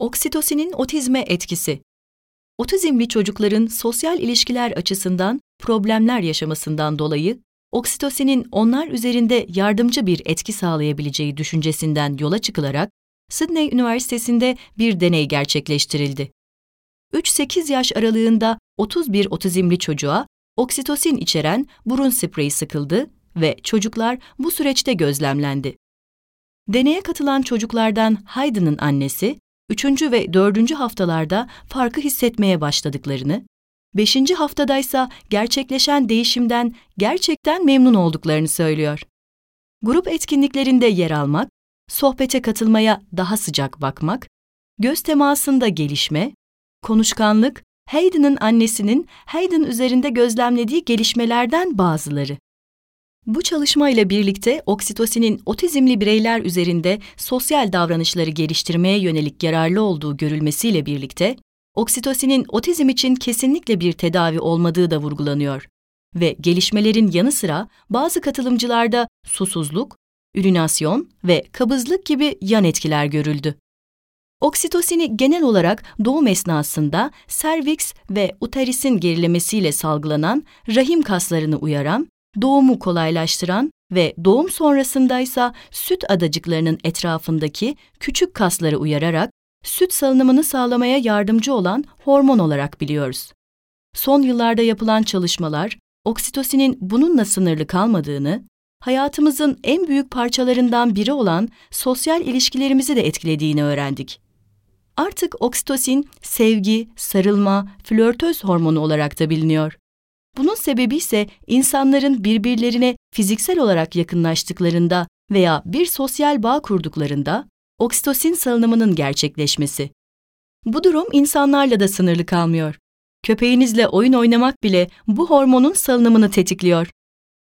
Oksitosinin otizme etkisi. Otizmli çocukların sosyal ilişkiler açısından problemler yaşamasından dolayı oksitosinin onlar üzerinde yardımcı bir etki sağlayabileceği düşüncesinden yola çıkılarak Sydney Üniversitesi'nde bir deney gerçekleştirildi. 3-8 yaş aralığında 31 otizmli çocuğa oksitosin içeren burun spreyi sıkıldı ve çocuklar bu süreçte gözlemlendi. Deneye katılan çocuklardan Hayden'ın annesi, 3. ve 4. haftalarda farkı hissetmeye başladıklarını, 5. haftadaysa gerçekleşen değişimden gerçekten memnun olduklarını söylüyor. Grup etkinliklerinde yer almak, sohbete katılmaya daha sıcak bakmak, göz temasında gelişme, konuşkanlık, Hayden'ın annesinin Hayden üzerinde gözlemlediği gelişmelerden bazıları. Bu çalışmayla birlikte oksitosinin otizmli bireyler üzerinde sosyal davranışları geliştirmeye yönelik yararlı olduğu görülmesiyle birlikte, oksitosinin otizm için kesinlikle bir tedavi olmadığı da vurgulanıyor ve gelişmelerin yanı sıra bazı katılımcılarda susuzluk, ürinasyon ve kabızlık gibi yan etkiler görüldü. Oksitosini genel olarak doğum esnasında serviks ve uterisin gerilemesiyle salgılanan rahim kaslarını uyaran doğumu kolaylaştıran ve doğum sonrasındaysa süt adacıklarının etrafındaki küçük kasları uyararak süt salınımını sağlamaya yardımcı olan hormon olarak biliyoruz. Son yıllarda yapılan çalışmalar, oksitosinin bununla sınırlı kalmadığını, hayatımızın en büyük parçalarından biri olan sosyal ilişkilerimizi de etkilediğini öğrendik. Artık oksitosin sevgi, sarılma, flörtöz hormonu olarak da biliniyor. Bunun sebebi ise insanların birbirlerine fiziksel olarak yakınlaştıklarında veya bir sosyal bağ kurduklarında oksitosin salınımının gerçekleşmesi. Bu durum insanlarla da sınırlı kalmıyor. Köpeğinizle oyun oynamak bile bu hormonun salınımını tetikliyor.